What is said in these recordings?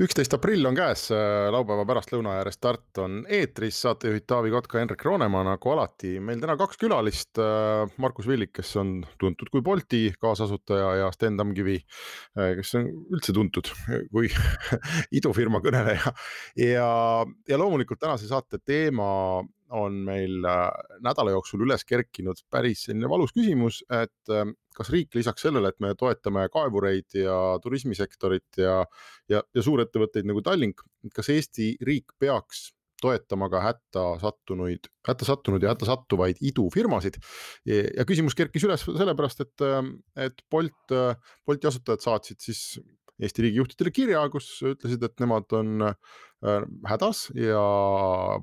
Üksteist aprill on käes, äh, laupäeva pärastlõuna ja Restart on eetris, saatejuhid Taavi Kotka, Hendrik Roonemaa, nagu alati. meil täna kaks külalist, äh, Markus Villig, kes on tuntud kui Bolti kaasasutaja ja Sten Tamkivi, äh, kes on üldse tuntud kui idufirma kõneleja. ja, ja loomulikult tänase saate teema on meil nädala jooksul üles kerkinud päris selline valus küsimus, et kas riik lisaks sellele, et me toetame kaevureid ja turismisektorit ja, ja, ja suurettevõtteid nagu Tallink, kas Eesti riik peaks toetama ka hätta sattunuid, hätta sattunud ja hätta sattuvaid idufirmasid. ja küsimus kerkis üles sellepärast, et, et Bolt, Bolti asutajad saatsid siis Eesti riigijuhtidele kirja, kus ütlesid, et nemad on äh, hädas ja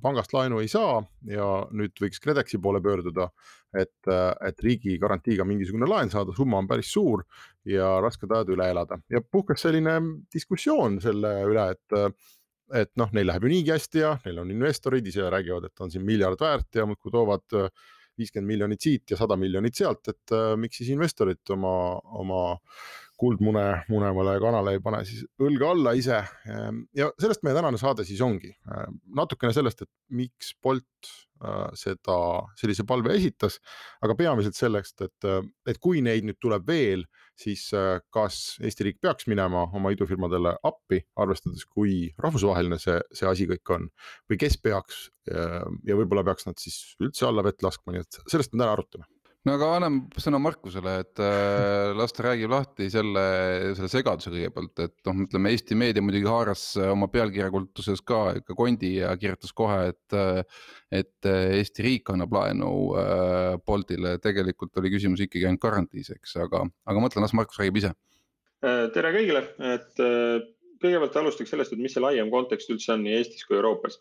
pangast laenu ei saa ja nüüd võiks KredExi poole pöörduda, et, äh, et riigi garantiiga mingisugune laen saada, summa on päris suur ja rasked ajad üle elada. Ja puhkes selline diskussioon selle üle, et et noh, neil läheb ju niigi hästi ja neil on investorid ise räägivad, et on siin miljard väärt ja muudkui toovad viiskümmend miljonit siit ja sada miljonit sealt, et äh, miks siis investorid oma, oma kuldmune munevale kanale ei pane siis õlga alla ise. Ehm, ja sellest meie tänane saade siis ongi, ehm, natukene sellest, et miks Bolt äh, seda, sellise palve esitas, aga peamiselt sellest, et, et kui neid nüüd tuleb veel, siis äh, kas Eesti riik peaks minema oma idufirmadele appi, arvestades, kui rahvusvaheline see, see asi kõik on või kes peaks ja võib-olla peaks nad siis üldse alla vett laskma, nii et sellest me täna arutame no aga annan sõna Markusele, et äh, las ta räägib lahti selle, selle segaduse kõigepealt, et noh, ütleme Eesti meedia muidugi haaras äh, oma pealkirjakultuses ka ikka kondi ja kirjutas kohe, et äh,. et äh, Eesti riik annab laenu äh, Boltile, tegelikult oli küsimus ikkagi ainult garantiis, eks, aga, aga mõtlen, las Markus räägib ise. Tere kõigile, et kõigepealt alustaks sellest, et mis see laiem kontekst üldse on nii Eestis kui Euroopas.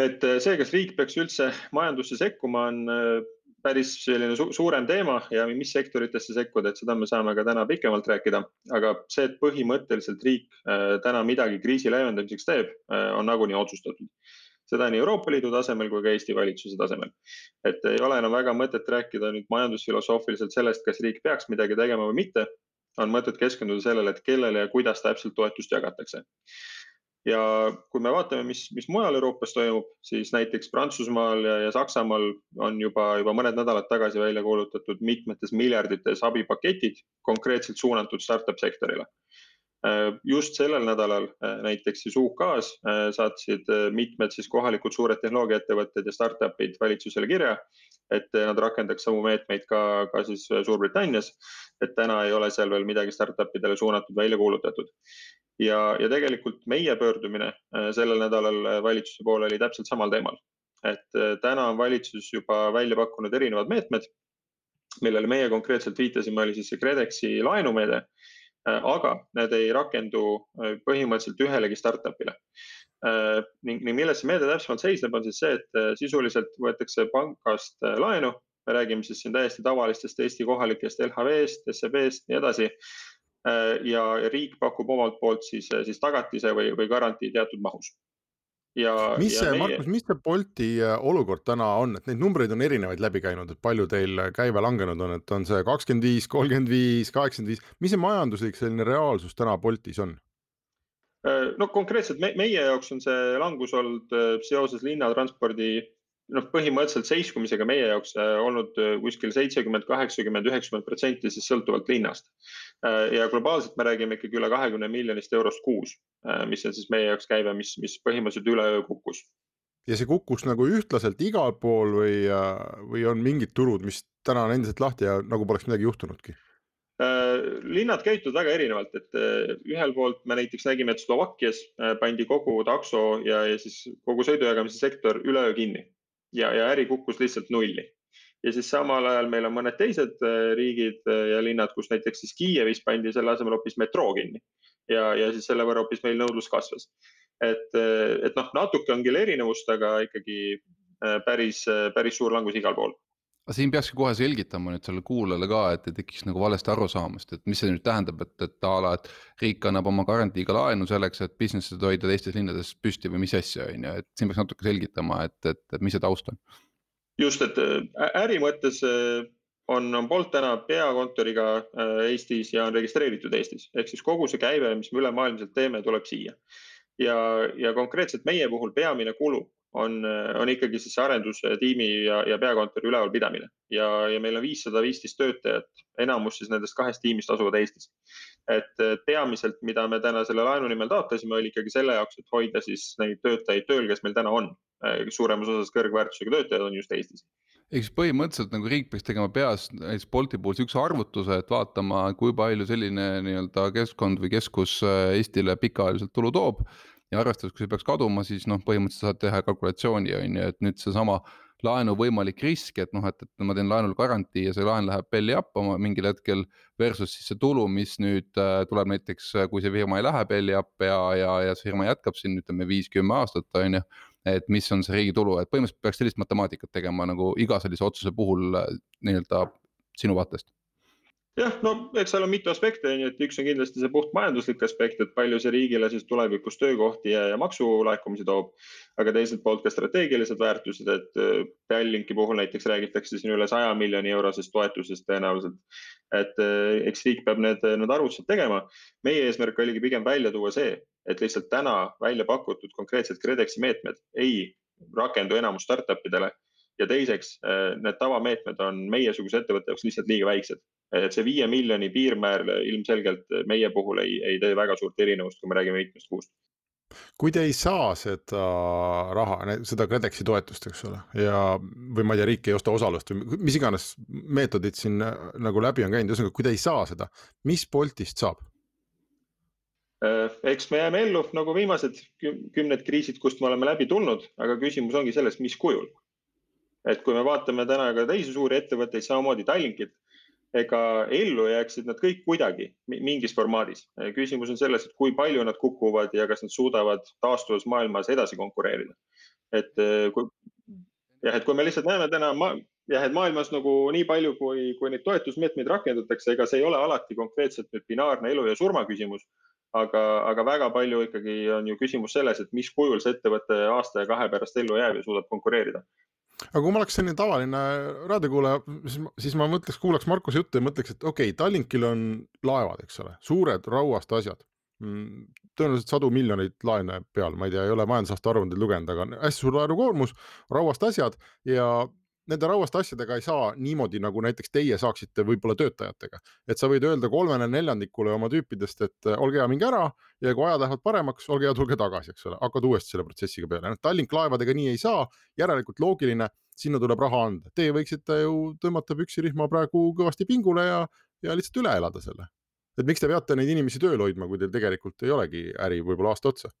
et see, kas riik peaks üldse majandusse sekkuma, on päris selline su suurem teema ja mis sektoritesse sekkuda, et seda me saame ka täna pikemalt rääkida. aga see, et põhimõtteliselt riik äh, täna midagi kriisi leevendamiseks teeb, äh, on nagunii otsustatud. seda nii Euroopa Liidu tasemel kui ka Eesti valitsuse tasemel. et ei ole enam väga mõtet rääkida nüüd majandusfilosoofiliselt sellest, kas riik peaks midagi tegema või mitte. on mõtet keskenduda sellele, et kellele ja kuidas täpselt toetust jagatakse ja kui me vaatame, mis, mis mujal Euroopas toimub, siis näiteks Prantsusmaal ja, ja Saksamaal on juba, juba mõned nädalad tagasi välja kuulutatud mitmetes miljardites abipaketid konkreetselt suunatud startup sektorile. just sellel nädalal näiteks siis UK-s saatsid mitmed siis kohalikud suured tehnoloogiaettevõtted ja startup'id valitsusele kirja, et nad rakendaks samu meetmeid ka, ka siis Suurbritannias. et täna ei ole seal veel midagi startup idele suunatud välja kuulutatud ja, ja tegelikult meie pöördumine äh, sellel nädalal äh, valitsuse poole oli täpselt samal teemal. et äh, täna on valitsus juba välja pakkunud erinevad meetmed, millele meie konkreetselt viitasime, oli siis see KredExi laenumeede. aga need ei rakendu põhimõtteliselt ühelegi startup'ile. ning, ning milles see meede täpsemalt seisneb, on siis see, et sisuliselt võetakse pangast laenu, me räägime siis siin täiesti tavalistest Eesti kohalikest LHV-st, SEB-st, nii edasi ja riik pakub omalt poolt siis, äh, siis tagatise või, või garantii teatud mahus. ja, mis ja see meie..., Markus, mis see Bolti äh, olukord täna on, et neid numbreid on erinevaid läbi käinud, et palju teil käive langenud on, et on see kakskümmend viis, kolmkümmend viis, kaheksakümmend viis, mis see majanduslik selline reaalsus täna Boltis on? no konkreetselt me, meie jaoks on see langus olnud seoses linnatranspordi noh, põhimõtteliselt seiskumisega meie jaoks äh, olnud äh, kuskil seitsekümmend, kaheksakümmend, üheksakümmend protsenti siis sõltuvalt linnast. Äh, ja globaalselt me räägime ikkagi üle kahekümne miljonist eurost kuus, mis on siis meie jaoks käive, mis, mis põhimõtteliselt üleöö kukkus. ja see kukkus nagu ühtlaselt igal pool või, või on mingid turud, mis täna on endiselt lahti ja nagu poleks midagi juhtunudki? linnad käituvad väga erinevalt, et ühel poolt me näiteks nägime, et Slovakkias pandi kogu takso ja, ja siis kogu sõidujagamise sektor üleöö kinni ja, ja äri kukkus lihtsalt nulli. ja siis samal ajal meil on mõned teised äh, riigid äh, ja linnad, kus näiteks siis Kiievis pandi selle asemel hoopis metroo kinni ja, ja siis selle võrra hoopis meil nõudlus kasvas. et, et noh, natuke on küll erinevust, aga ikkagi päris, päris suur langus igal pool aga siin peakski kohe selgitama nüüd sellele kuulajale ka, et ei tekiks nagu valesti arusaamast, et mis see nüüd tähendab, et, et a la, et riik annab oma garantiiga laenu selleks, et business'id hoida teistes linnades püsti või mis asja, on ju, et siin peaks natuke selgitama, et, et, et mis see taust on. just, et äri mõttes on, on Bolt täna peakontoriga Eestis ja on registreeritud Eestis, ehk siis kogu see käive, mis me ülemaailmselt teeme, tuleb siia. ja, ja konkreetselt meie puhul peamine kulu on, on ikkagi siis see arendustiimi ja, ja peakontori ülevalpidamine ja, ja meil on viissada viisteist töötajat, enamus siis nendest kahest tiimist asuvad Eestis. et peamiselt, mida me täna selle laenu nimel taotlesime, oli ikkagi selle jaoks, et hoida siis neid töötajaid tööl, kes meil täna on. suuremas osas kõrgväärtusega töötajad on just Eestis ehk siis põhimõtteliselt nagu riik peaks tegema peas näiteks Bolti puhul siukse arvutuse, et vaatama, kui palju selline nii-öelda keskkond või keskus Eestile pikaajaliselt tulu toob ja arvestades, kui see peaks kaduma, siis noh, põhimõtteliselt saad teha kalkulatsiooni on ju, et nüüd seesama laenu võimalik risk, et noh, et, et ma teen laenul garantii ja see laen läheb belly up oma mingil hetkel. Versus siis see tulu, mis nüüd äh, tuleb näiteks, kui see firma ei lähe belly up ja, ja, ja see firma jätkab siin ütleme viis-kümme aastat, on ju. et mis on see riigi tulu, et põhimõtteliselt peaks sellist matemaatikat tegema nagu iga sellise otsuse puhul äh, nii-öelda sinu vaatest jah, no eks seal on mitu aspekti, on ju, et üks on kindlasti see puht majanduslik aspekt, et palju see riigile siis tulevikus töökohti ja, ja maksulaekumisi toob. aga teiselt poolt ka strateegilised väärtused, et äh, Tallinki puhul näiteks räägitakse siin üle saja miljoni eurosest toetusest tõenäoliselt. et äh, eks riik peab need, need arvutused tegema. meie eesmärk oligi pigem välja tuua see, et lihtsalt täna välja pakutud konkreetsed KredExi meetmed ei rakendu enamus startup idele ja teiseks, äh, need tavameetmed on meiesuguse ettevõtte jaoks lihtsalt liiga väiksed et see viie miljoni piirmäär ilmselgelt meie puhul ei, ei tee väga suurt erinevust, kui me räägime mitmest kuust kui te ei saa seda raha, seda KredExi toetust, eks ole, ja, või ma ei tea, riik ei osta osalust või mis iganes meetodid siin nagu läbi on käinud, ühesõnaga, kui te ei saa seda, mis Boltist saab? Äh, eks me jääme ellu nagu viimased kümned kriisid, kust me oleme läbi tulnud, aga küsimus ongi selles, mis kujul. et kui me vaatame täna ka teisi suuri ettevõtteid, samamoodi Tallinkit ega ellu jääksid nad kõik kuidagi mingis formaadis. küsimus on selles, et kui palju nad kukuvad ja kas nad suudavad taastuvas maailmas edasi konkureerida. et eh, kui jah, et kui me lihtsalt näeme täna ma, jah, et maailmas nagu nii palju, kui, kui neid toetusmeetmeid rakendatakse, ega see ei ole alati konkreetselt nüüd binaarne elu ja surma küsimus. aga, aga väga palju ikkagi on ju küsimus selles, et mis kujul see ettevõte aasta ja kahe pärast ellu jääb ja suudab konkureerida aga kui ma oleks selline tavaline raadiokuulaja, siis, siis ma mõtleks, kuulaks Markuse juttu ja mõtleks, et okei okay,, Tallinkil on laevad, eks ole, suured rauast asjad. Mm, tõenäoliselt sadu miljoneid laene peal, ma ei tea, ei ole majandusaasta aruandeid lugenud, aga hästi suur laenukoormus, rauast asjad ja nende rauaste asjadega ei saa niimoodi, nagu näiteks teie saaksite võib-olla töötajatega. et sa võid öelda kolmele neljandikule oma tüüpidest, et olge hea, minge ära ja kui ajad lähevad paremaks, olge hea, tulge tagasi, eks ole, hakkad uuesti selle protsessiga peale. noh, Tallink laevadega nii ei saa, järelikult loogiline, sinna tuleb raha anda. Teie võiksite ju tõmmata püksirihma praegu kõvasti pingule ja, ja lihtsalt üle elada selle. et miks te peate neid inimesi tööl hoidma, kui teil tegelikult ei olegi äri võib-olla aasta otsa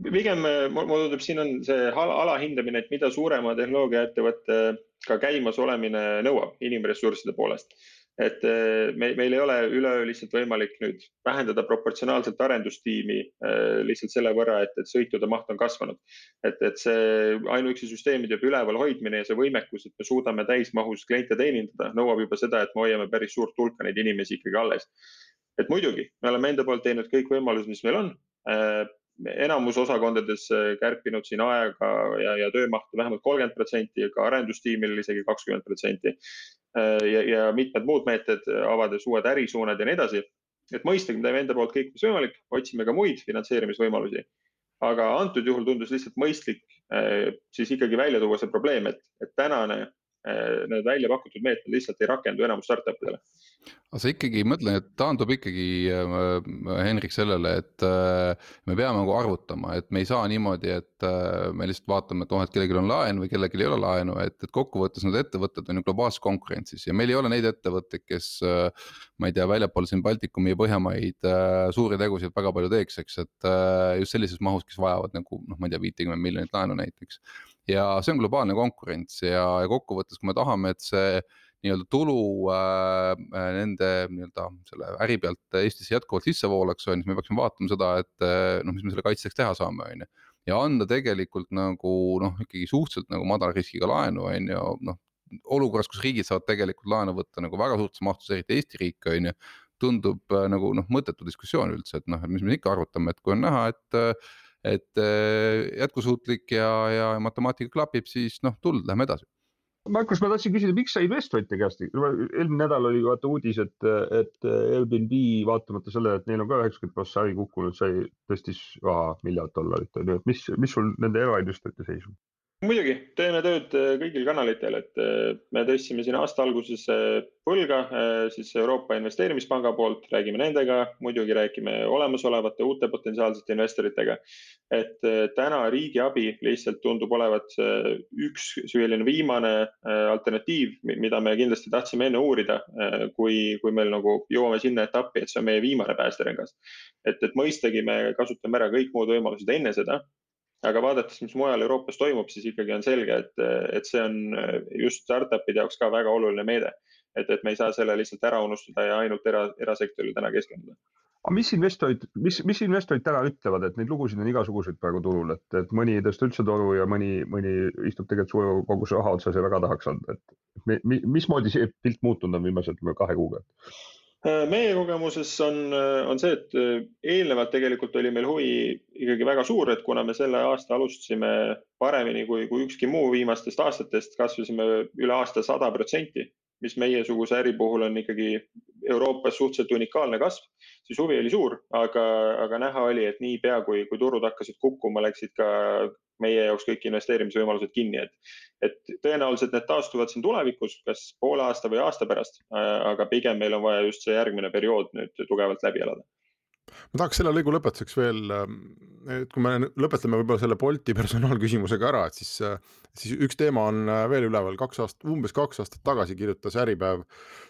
pigem mulle tundub, siin on see alahindamine, et mida suurema tehnoloogiaettevõttega käimas olemine nõuab inimressursside poolest. et eh, meil, meil ei ole üleöö lihtsalt võimalik nüüd vähendada proportsionaalselt arendustiimi eh, lihtsalt selle võrra, et, et sõitude maht on kasvanud. et, et see ainuüksi süsteemide üleval hoidmine ja see võimekus, et me suudame täismahus kliente teenindada, nõuab juba seda, et me hoiame päris suurt hulka neid inimesi ikkagi alles. et muidugi, me oleme enda poolt teinud kõik võimalused, mis meil on enamus osakondades kärpinud siin aega ja, ja töömahtu vähemalt kolmkümmend protsenti, ka arendustiimil isegi kakskümmend protsenti. Ja, ja mitmed muud meetmed, avades uued ärisuunad ja nii edasi. et mõistagi me teeme enda poolt kõik, mis võimalik, otsime ka muid finantseerimisvõimalusi. aga antud juhul tundus lihtsalt mõistlik äh, siis ikkagi välja tuua see probleem, et, et tänane need välja pakutud meetmed lihtsalt ei rakendu enamus startup idele aga sa ikkagi mõtlen, et taandub ikkagi äh, Henrik sellele, et äh, me peame nagu arvutama, et me ei saa niimoodi, et äh, me lihtsalt vaatame, et oh, et kellelgi on laen või kellelgi ei ole laenu, et, et kokkuvõttes need ettevõtted on ju globaalses konkurentsis ja meil ei ole neid ettevõtteid, kes. ma ei tea, väljapool siin Baltikumi ja Põhjamaid suuri tegusid väga palju teeks, eks, et just sellises mahus, kes vajavad nagu noh, ma ei tea, viitekümmet miljonit laenu näiteks. Ja see on globaalne konkurents ja, ja kokkuvõttes, kui me tahame, et see nii-öelda tulu äh, nende nii-öelda selle äri pealt Eestisse jätkuvalt sisse voolaks, on ju, siis me peaksime vaatama seda, et noh, mis me selle kaitseks teha saame, on ju. ja anda tegelikult nagu noh, ikkagi suhteliselt nagu madala riskiga laenu, on ju, noh olukorras, kus riigid saavad tegelikult laenu võtta nagu väga suurtes mahtudes, eriti Eesti riik, on ju tundub äh, nagu noh, mõttetu diskussioon üldse, et noh, et mis me ikka arutame, et kui on näha, et. Et äh, jätkusuutlik ja, ja matemaatika klapib, siis noh, tuld, lähme edasi. Markus, ma tahtsin küsida, miks sa investorite käest, eelmine nädal oli vaata uudis, et, et Airbnb vaatamata sellele, et neil on ka üheksakümmend prossa äri kukkunud, sai, tõstis raha miljard dollarit on ju, et mis, mis sul nende erainvestorite seis on? Muidugi, teeme tööd äh, kõigil kanalitel, et äh, me tõstsime siin aasta alguses äh, võlga siis Euroopa Investeerimispanga poolt, räägime nendega, muidugi räägime olemasolevate uute potentsiaalsete investoritega. et täna riigiabi lihtsalt tundub olevat üks selline viimane alternatiiv, mida me kindlasti tahtsime enne uurida, kui, kui meil nagu jõuame sinna etappi, et see on meie viimane päästerengas. et, et mõistagi me kasutame ära kõik muud võimalused enne seda aga vaadates, mis mujal Euroopas toimub, siis ikkagi on selge, et, et see on just startup'ide jaoks ka väga oluline meede. et, et me ei saa selle lihtsalt ära unustada ja ainult era, erasektorile täna keskenduda. aga mis investorid, mis, mis investorid täna ütlevad, et neid lugusid on igasuguseid praegu turul, et, et mõni ei tõsta üldse toru ja mõni, mõni istub tegelikult suure koguse raha otsas ja väga tahaks anda, et mi, mismoodi see pilt muutunud on viimase, ütleme kahe kuuga? Äh, meie kogemuses on, äh, on see, et äh, eelnevalt tegelikult oli meil huvi ikkagi väga suur, et kuna me selle aasta alustasime paremini kui, kui ükski muu viimastest aastatest, kasvasime üle aasta sada protsenti, mis meiesuguse äri puhul on ikkagi Euroopas suhteliselt unikaalne kasv, siis huvi oli suur, aga, aga näha oli, et niipea kui, kui turud hakkasid kukkuma, läksid ka meie jaoks kõik investeerimisvõimalused kinni, et, et tõenäoliselt need taastuvad siin tulevikus, kas poole aasta või aasta pärast. aga pigem meil on vaja just see järgmine periood nüüd tugevalt läbi elada ma tahaks selle lõigu lõpetuseks veel, et kui me lõpetame võib-olla selle Bolti personaalküsimusega ära, et siis, siis üks teema on veel üleval, kaks aastat, umbes kaks aastat tagasi kirjutas Äripäev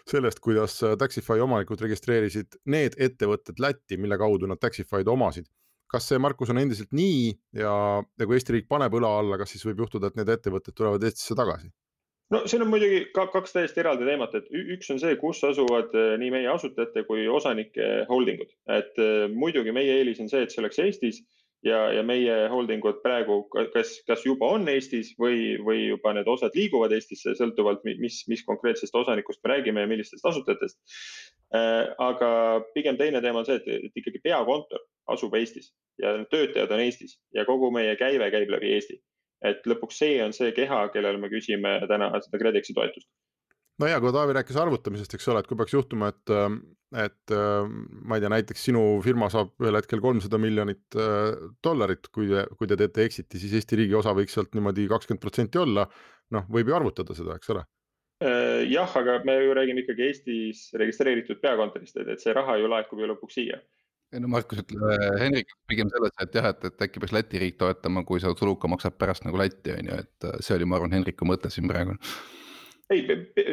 sellest, kuidas Taxify omanikud registreerisid need ettevõtted Lätti, mille kaudu nad Taxify'd omasid kas see, Markus, on endiselt nii ja, ja kui Eesti riik paneb õla alla, kas siis võib juhtuda, et need ettevõtted tulevad Eestisse tagasi? no siin on muidugi ka kaks täiesti eraldi teemat, et üks on see, kus asuvad eh, nii meie asutajate kui osanike holdingud, et eh, muidugi meie eelis on see, et see oleks Eestis ja, ja meie holdingud praegu, kas, kas juba on Eestis või, või juba need osad liiguvad Eestisse, sõltuvalt, mis, mis konkreetsest osanikust me räägime ja millistest asutajatest. Eh, aga pigem teine teema on see, et ikkagi peakontor asub Eestis ja töötajad on Eestis ja kogu meie käive käib läbi Eesti. et lõpuks see on see keha, kellele me küsime täna seda KredExi toetust no ja kui Taavi rääkis arvutamisest, eks ole, et kui peaks juhtuma, et, et ma ei tea, näiteks sinu firma saab ühel hetkel kolmsada miljonit äh, dollarit, kui te, kui te teete exit'i, siis Eesti riigi osa võiks sealt niimoodi kakskümmend protsenti olla. noh, võib ju arvutada seda, eks ole. Äh, jah, aga me ju räägime ikkagi Eestis registreeritud peakontorist, et, et see raha ju laekub ju lõpuks siia ei no Markus ütleb Henrik pigem selles, et jah, et, et äkki peaks Läti riik toetama, kui seda tuluka maksab pärast nagu Läti on ju, et äh, see oli, ma arvan, Henriku mõte siin praegu. ei,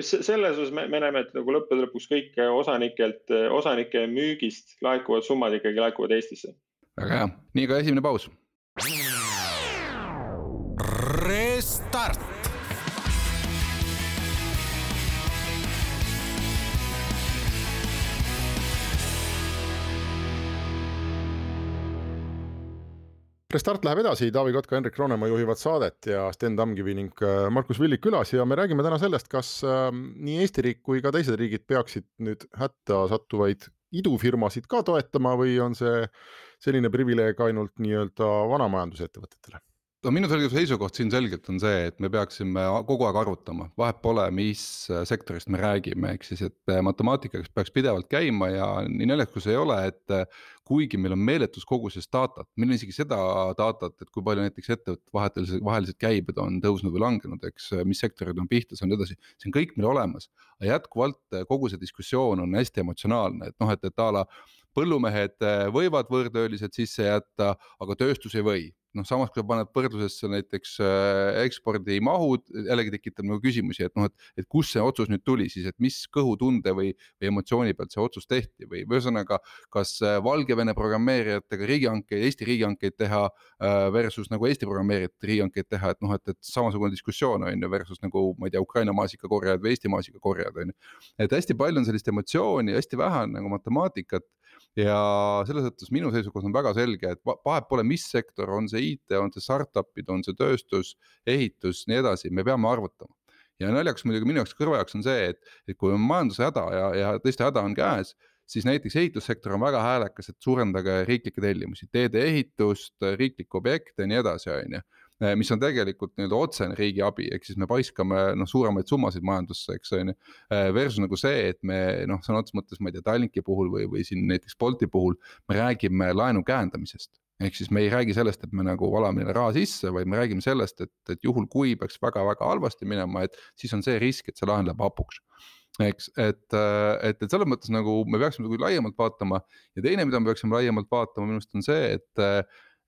selles osas me, me näeme, et nagu lõppude lõpuks kõik osanikelt, osanike müügist laekuvad summad ikkagi laekuvad Eestisse. väga hea, nii ka esimene paus. Restart Restart läheb edasi, Taavi Kotka, Hendrik Roonemaa juhivad saadet ja Sten Tamkivi ning äh, Markus Villig külas ja me räägime täna sellest, kas äh, nii Eesti riik kui ka teised riigid peaksid nüüd hätta sattuvaid idufirmasid ka toetama või on see selline privileeg ainult nii-öelda vanamajandusettevõtetele? No minu selge seisukoht siin selgelt on see, et me peaksime kogu aeg arvutama, vahet pole, mis äh, sektorist me räägime, ehk siis, et äh, matemaatika peaks pidevalt käima ja nii naljakas ei ole, et äh, kuigi meil on meeletus koguses datat, meil on isegi seda datat, et kui palju näiteks ettevõtete vahelised, vahelised käibed on tõusnud või langenud, eks, mis sektorid on pihta saanud ja nii edasi, see on kõik meil olemas. aga jätkuvalt kogu see diskussioon on hästi emotsionaalne, et noh, et, et a la põllumehed võivad võõrtöölised sisse jätta, aga tööstus ei või noh, samas kui sa paned võrdlusesse näiteks äh, ekspordimahud, jällegi tekitab nagu küsimusi, et noh, et, et kust see otsus nüüd tuli siis, et mis kõhutunde või, või emotsiooni pealt see otsus tehti või ühesõnaga, kas äh, Valgevene programmeerijatega riigihankeid, Eesti riigihankeid teha äh, versus nagu Eesti programmeerijate riigihankeid teha, et noh, et, et samasugune diskussioon on ju versus nagu ma ei tea, Ukraina maasikakorjajad või Eesti maasikakorjajad on ju. et hästi palju on sellist emotsiooni, hästi vähe on nagu matemaatikat ja selles mõttes minu seisukoht on väga selge, et vahet pole, mis sektor, on see IT, on see startup'id, on see tööstus, ehitus, nii edasi, me peame arvutama. ja naljakas muidugi minu jaoks kõrva jaoks on see, et, et kui on majanduse häda ja, ja tõesti häda on käes siis näiteks ehitussektor on väga häälekas, et suurendage riiklikke tellimusi, teedeehitust, riiklikke objekte ja nii edasi, on ju mis on tegelikult nii-öelda otsene riigiabi, ehk siis me paiskame noh, suuremaid summasid majandusse, eks on ju. Eh, versus nagu see, et me noh, sõna otseses mõttes, ma ei tea, Tallinki puhul või, või siin näiteks Bolti puhul me räägime laenu käendamisest. Ehk siis me ei räägi sellest, et me nagu valame neile raha sisse, vaid me räägime sellest, et, et juhul, kui peaks väga-väga halvasti minema, et siis on see risk, et see laen läheb hapuks. Eks, et, et, et selles mõttes nagu me peaksime nagu laiemalt vaatama. Ja teine, mida me peaksime laiemalt vaatama minu arust on see, et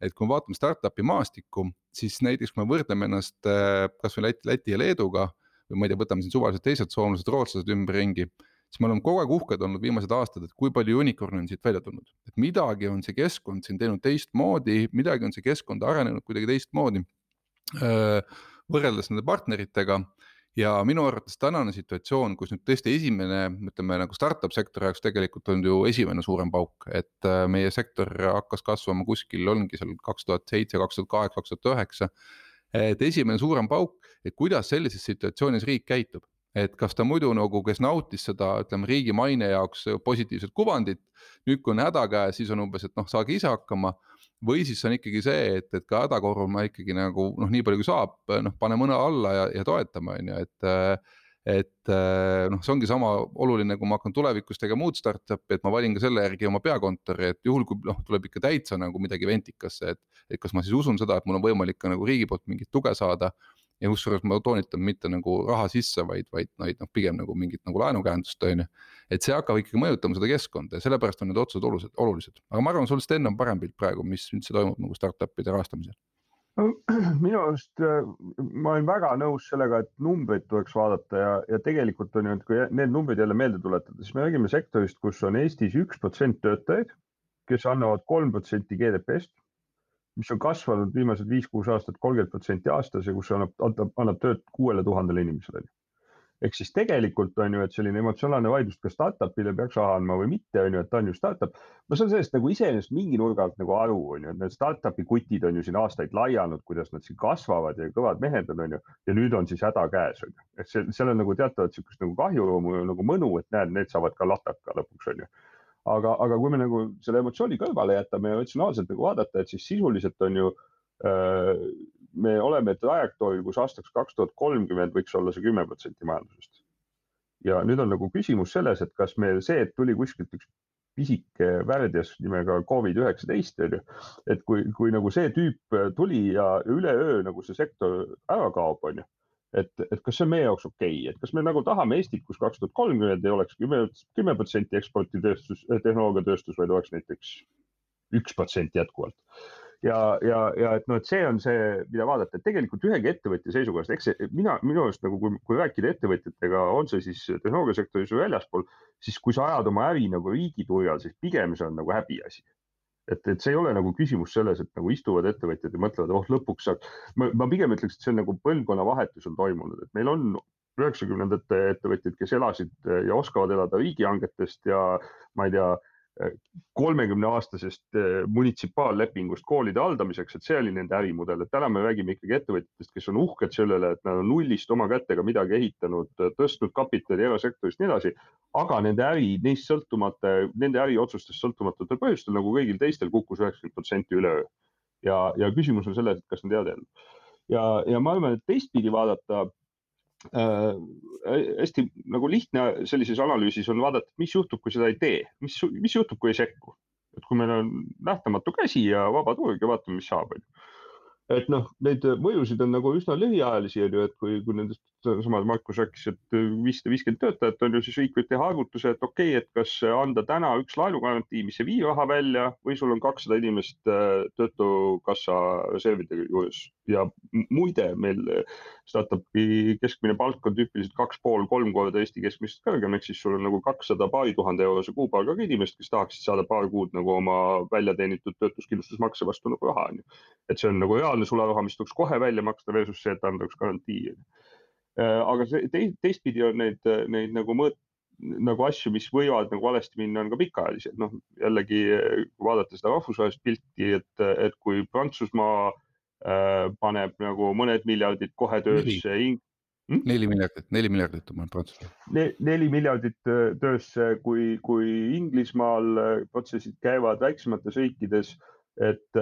et kui me vaatame startup'i maastikku, siis näiteks kui me võrdleme ennast äh, kasvõi Läti, Läti ja Leeduga või ma ei tea, võtame siin suvalised teised soomlased, rootslased ümberringi, siis me oleme kogu aeg uhked olnud viimased aastad, et kui palju unicorn'e on siit välja tulnud, et midagi on see keskkond siin teinud teistmoodi, midagi on see keskkond arenenud kuidagi teistmoodi. Äh, võrreldes nende partneritega ja minu arvates tänane situatsioon, kus nüüd tõesti esimene, ütleme nagu startup sektori jaoks tegelikult on ju esimene suurem pauk, et äh, meie sektor hakkas kasvama kuskil ongi seal kaks tuhat seitse, kaks tuhat kaheksa, kaks tuhat üheksa. et esimene suurem pauk, et kuidas sellises situatsioonis riik käitub, et kas ta muidu nagu, kes nautis seda, ütleme riigi maine jaoks positiivset kuvandit. nüüd, kui on häda käes, siis on umbes, et noh, saage ise hakkama või siis on ikkagi see, et, et ka häda korvama ikkagi nagu noh, nii palju kui saab, noh, paneme õna alla ja, ja toetame, on ju, et. et noh, see ongi sama oluline, kui ma hakkan tulevikus tegema uut startup'i, et ma valin ka selle järgi oma peakontori, et juhul, kui noh, tuleb ikka täitsa nagu midagi ventikasse, et. et kas ma siis usun seda, et mul on võimalik ka nagu riigi poolt mingit tuge saada ja kusjuures ma toonitan mitte nagu raha sisse, vaid, vaid, vaid noh, pigem nagu mingit nagu laenukäendust on ju. et see hakkab ikkagi mõjutama seda keskkonda ja sellepärast on need otsused olulised, olulised, aga ma arvan, sul Sten on parem pilt praegu, mis üldse toimub nagu startup'ide rahastamisel. Minu arust äh, ma olen väga nõus sellega, et numbreid tuleks vaadata ja, ja tegelikult on ju, et kui need numbrid jälle meelde tuletada, siis me räägime sektorist, kus on Eestis üks protsent töötajaid, kes annavad kolm protsenti GDP-st mis on kasvanud viimased viis-kuus aastat kolmkümmend protsenti aastas ja kus annab, annab, annab tööd kuuele tuhandele inimesele. ehk siis tegelikult on ju, et selline emotsionaalne vaidlus, kas startup'ile peaks raha andma või mitte, on ju, et ta on ju startup. ma saan sellest nagu iseenesest mingi nurga alt nagu aru, on ju, et need startup'i kutid on ju siin aastaid laianud, kuidas nad siin kasvavad ja kõvad mehed on, on ju. ja nüüd on siis häda käes, on ju, et see, seal on nagu teatavat sihukest nagu kahjurõõmu nagu mõnu, et näed, need saavad ka lataka lõpuks, on ju aga, aga kui me nagu selle emotsiooni kõrvale jätame ja ratsionaalselt nagu vaadata, et siis sisuliselt on ju äh, me oleme trajektooril, kus aastaks kaks tuhat kolmkümmend võiks olla see kümme protsenti majandusest. ja nüüd on nagu küsimus selles, et kas meil see, et tuli kuskilt üks pisike värdjas nimega Covid üheksateist on ju, et kui, kui nagu see tüüp tuli ja üleöö nagu see sektor ära kaob, on ju et, et kas see on meie jaoks okei okay., et kas me nagu tahame Eestit, kus kaks tuhat kolmkümmend ei oleks kümme, kümme protsenti eksporditööstus, eh, tehnoloogiatööstus, vaid oleks näiteks üks protsent jätkuvalt. ja, ja, ja et noh, et see on see, mida vaadata, et tegelikult ühegi ettevõtja seisukohast, eks see mina, minu arust nagu, kui, kui rääkida ettevõtjatega, on see siis tehnoloogiasektoris või väljaspool, siis kui sa ajad oma äri nagu riigi turjal, siis pigem see on nagu häbiasi et, et see ei ole nagu küsimus selles, et nagu istuvad ettevõtjad ja mõtlevad, oh lõpuks saab. ma, pigem ütleks, et see on nagu põlvkonnavahetus on toimunud, et meil on üheksakümnendate ettevõtjad, kes elasid ja oskavad elada riigihangetest ja ma ei tea kolmekümne aastasest eh, munitsipaallepingust koolide haldamiseks, et see oli nende ärimudel, et täna me räägime ikkagi ettevõtjatest, kes on uhked sellele, et nad on nullist oma kätega midagi ehitanud, tõstnud kapitali erasektorist, nii edasi. aga nende äri neist sõltumata, nende äriotsustest sõltumatutel põhjustel nagu kõigil teistel kukkus üheksakümmend protsenti üleöö. ja, ja küsimus on selles, et kas nad jäävad ellu. ja, ja ma arvan, et teistpidi vaadata äh, hästi nagu lihtne sellises analüüsis on vaadata, mis juhtub, kui seda ei tee, mis, mis juhtub, kui ei sekku. et kui meil on nähtamatu käsi ja vaba turg ja vaatame, mis saab, onju. et noh, neid mõjusid on nagu üsna lühiajalisi on ju, et kui, kui nendest samad Markus rääkis, et viissada viiskümmend töötajat on ju, siis riik võib teha arvutuse, et okei okay,, et kas anda täna üks laenugarantii, mis ei vii raha välja või sul on kakssada inimest Töötukassa reservide juures ja muide, meil startup'i keskmine palk on tüüpiliselt kaks pool, kolm korda Eesti keskmisest kõrgem, ehk siis sul on nagu kakssada paari tuhande eurose kuupalgaga inimest, kes tahaksid saada paar kuud nagu oma välja teenitud töötuskindlustusmakse vastu nagu raha, on ju. et see on nagu reaalne sularaha, mis tuleks kohe välja maksta versus see, et anda üks garantii. Äh, aga see teistpidi on neid, neid nagu mõõt-, nagu asju, mis võivad nagu valesti minna, on ka pikaajalised, noh jällegi vaadata seda rahvusvahelist pilti, et, et kui Prantsusmaa äh, paneb nagu mõned miljardid kohe töösse. Hmm? neli miljardit, neli miljardit on Prantsusmaal ne,. neli miljardit äh, töösse, kui, kui Inglismaal äh, protsessid käivad väiksemates riikides, et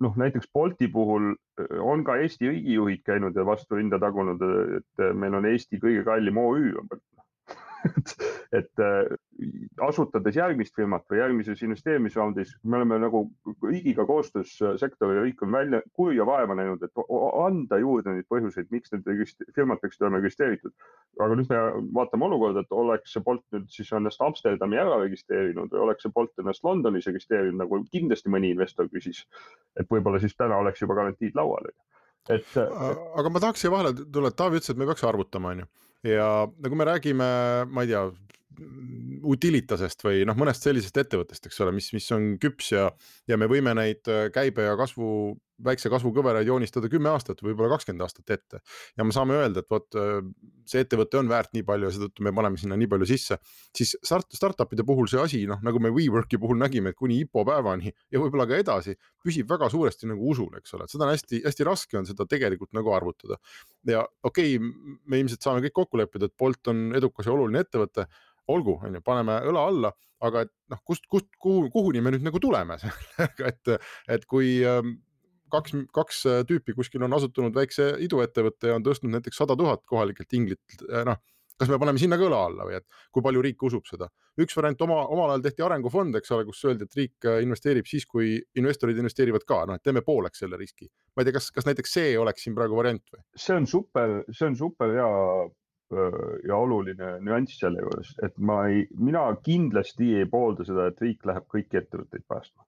noh, näiteks Bolti puhul on ka Eesti riigijuhid käinud ja vastu rinda tagunud, et meil on Eesti kõige kallim OÜ et, et äh, asutades järgmist firmat või järgmises investeerimisraundis, me oleme nagu riigiga koostöös, äh, sektori riik on välja kulu ja vaeva näinud, et anda juurde neid põhjuseid, miks need firmad peaksid olema registreeritud. aga nüüd me vaatame olukorda, et oleks see Bolt nüüd siis ennast Amsterdami ära registreerinud või oleks see Bolt ennast Londonis registreerinud, nagu kindlasti mõni investor küsis. et võib-olla siis täna oleks juba garantiid laual et. aga ma tahaks siia vahele tulla, et Taavi ütles, et me peaks arvutama, onju ja nagu me räägime, ma ei tea, Utilitasest või noh, mõnest sellisest ettevõttest, eks ole, mis, mis on küps ja, ja me võime neid äh, käibe ja kasvu, väikse kasvukõveraid joonistada kümme aastat, võib-olla kakskümmend aastat ette. ja me saame öelda, et vot äh, see ettevõte on väärt nii palju ja seetõttu me paneme sinna nii palju sisse. siis start, startup'ide puhul see asi, noh nagu me WeWorki puhul nägime, et kuni IPO päevani ja võib-olla ka edasi püsib väga suuresti nagu usul, eks ole, et seda on hästi-hästi raske on seda tegelikult nagu arvutada. ja okei okay,, me ilmselt saame kõik kokku leppida, et Bolt on edukas ja oluline ettevõte olgu, on ju, paneme õla alla, aga et noh, kust, kust, kuhu, kuhuni me nüüd nagu tuleme sellega, et, et kui ähm, kaks, kaks tüüpi kuskil on asutanud väikse iduettevõtte ja on tõstnud näiteks sada tuhat kohalikelt inglilt, äh, noh kas me paneme sinna ka õla alla või et kui palju riik usub seda. üks variant oma, omal ajal tehti arengufond, eks ole, kus öeldi, et riik äh, investeerib siis, kui investorid investeerivad ka, noh, et teeme pooleks selle riski. ma ei tea, kas, kas näiteks see oleks siin praegu variant või? see on super, see on super hea ja oluline nüanss selle juures, et ma ei, mina kindlasti ei poolda seda, et riik läheb kõiki ettevõtteid päästma.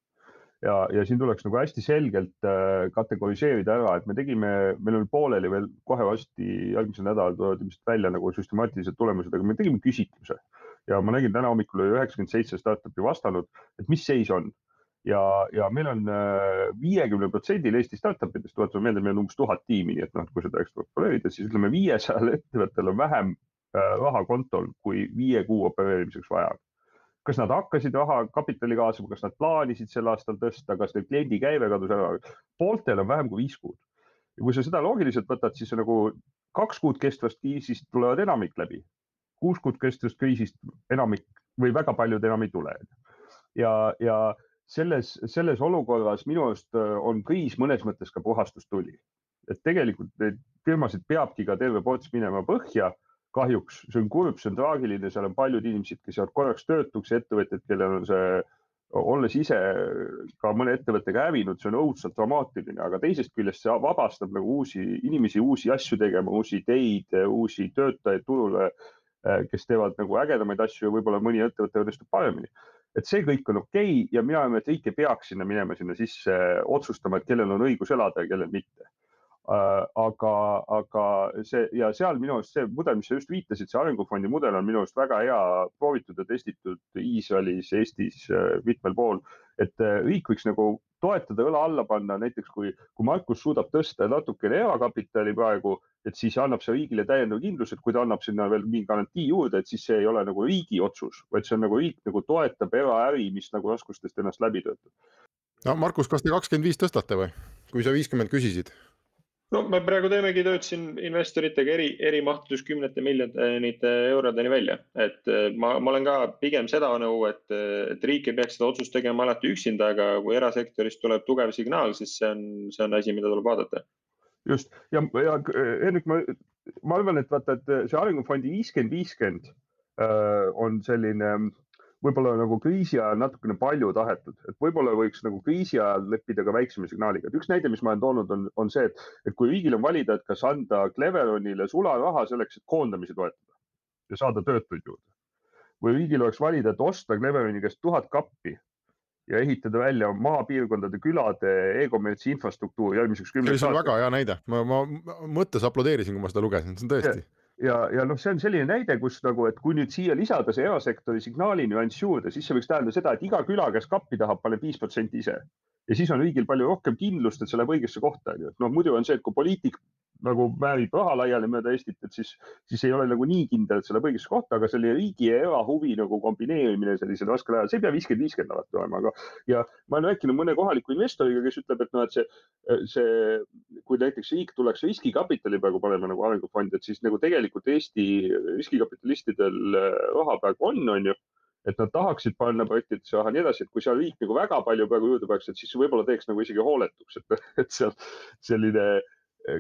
ja, ja siin tuleks nagu hästi selgelt äh, kategoriseerida ära, et me tegime, meil oli pooleli veel kohe varsti järgmisel nädalal tulevad ilmselt välja nagu süstemaatilised tulemused, aga me tegime küsitluse ja ma nägin täna hommikul oli üheksakümmend seitse startup'i vastanud, et mis seis on ja, ja meil on äh, viiekümnel protsendil Eesti startup idest, tuletame meelde, meil on umbes tuhat tiimi, nii et noh, kui seda ekstrapoleerida, siis ütleme, viiesajal ettevõttel on vähem äh, raha kontol, kui viie kuu opereerimiseks vaja kas nad hakkasid raha kapitali kaasama, kas nad plaanisid sel aastal tõsta, kas neil kliendi käive kadus ära? pooltel on vähem kui viis kuud. ja kui sa seda loogiliselt võtad, siis nagu kaks kuud kestvast kriisist tulevad enamik läbi. kuus kuud kestvast kriisist enamik või väga paljud enam ei tule. ja, ja selles, selles olukorras minu arust äh, on kriis mõnes mõttes ka puhastustuli. et tegelikult neid firmasid peabki ka terve ports minema põhja. kahjuks see on kurb, see on traagiline, seal on paljud inimesed, kes jäävad korraks töötuks, ettevõtjad, kellel on see, olles ise ka mõne ettevõttega hävinud, see on õudselt dramaatiline, aga teisest küljest see vabastab nagu uusi inimesi, uusi asju tegema, uusi ideid, uusi töötajaid turule, äh, kes teevad nagu ägedamaid asju ja võib-olla mõni ettevõte õnnestub paremini et see kõik on okei okay ja mina arvan, et riik ei peaks sinna minema sinna sisse otsustama, et kellel on õigus elada ja kellel mitte. Äh, aga, aga see ja seal minu arust see mudel, mis sa just viitasid, see arengufondi mudel on minu arust väga hea proovitud ja testitud Iisraelis, Eestis, äh, mitmel pool. et äh, riik võiks nagu toetada, õla alla panna, näiteks kui, kui Markus suudab tõsta natukene erakapitali praegu et siis annab see riigile täiendava kindluse, et kui ta annab sinna veel mingi garantii juurde, et siis see ei ole nagu riigi otsus, vaid see on nagu riik nagu toetab eraäri, mis nagu raskustest ennast läbi töötab. no Markus, kas te kakskümmend viis tõstate või, kui sa viiskümmend küsisid? No me praegu teemegi tööd siin investoritega eri, eri mahtudes kümnete miljonite eurodeni välja, et eh, ma, ma olen ka pigem seda nõu, et, et riik ei peaks seda otsust tegema alati üksinda, aga kui erasektorist tuleb tugev signaal, siis see on, see on asi, mida tuleb vaadata. Just. Ja, ja Hendrik, ma, ma arvan, et vaata, et see arengufondi viiskümmend, viiskümmend äh, on selline võib-olla nagu kriisi ajal natukene palju tahetud, et võib-olla võiks nagu kriisi ajal leppida ka väiksema signaaliga, et üks näide, mis ma olen toonud, on, on see, et, et kui riigil on valida, et kas anda Cleveronile sularaha selleks, et koondamisi toetada ja saada töötuid juurde. või riigil oleks valida, et osta Cleveroni käest tuhat kappi ja ehitada välja maapiirkondade külade e-kommertsi infrastruktuur järgmiseks kümneks aastaks. see on väga hea näide, ma, ma mõttes aplodeerisin, kui ma seda lugesin, see on tõesti ja, ja noh, see on selline näide, kus nagu, et kui nüüd siia lisada see erasektori signaali nüanss juurde, siis see võiks tähendada seda, et iga küla, kes kappi tahab, paneb viis protsenti ise. ja siis on riigil palju rohkem kindlust, et see läheb õigesse kohta, on ju, noh, muidu on see, et kui poliitik nagu määrib raha laiali mööda Eestit, et siis, siis ei ole nagu nii kindel, et see läheb õigesse kohta, aga selle riigi ja erahuvi nagu kombineerimine sellisel raskel ajal, see ei pea viiskümmend, viiskümmend alati olema, aga ja ma olen rääkinud mõne kohaliku investoriga, kes ütleb, et noh, et see, see, kui näiteks riik tuleks riskikapitali praegu panema nagu arengufondi, et siis nagu tegelikult Eesti riskikapitalistidel raha praegu on, on ju et nad tahaksid panna projektidesse raha ja nii edasi, et kui seal riik nagu väga palju praegu juurde paneks, et siis võib-olla teeks nagu isegi hooletuks, et, et seal selline